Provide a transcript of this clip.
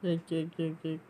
对对对对。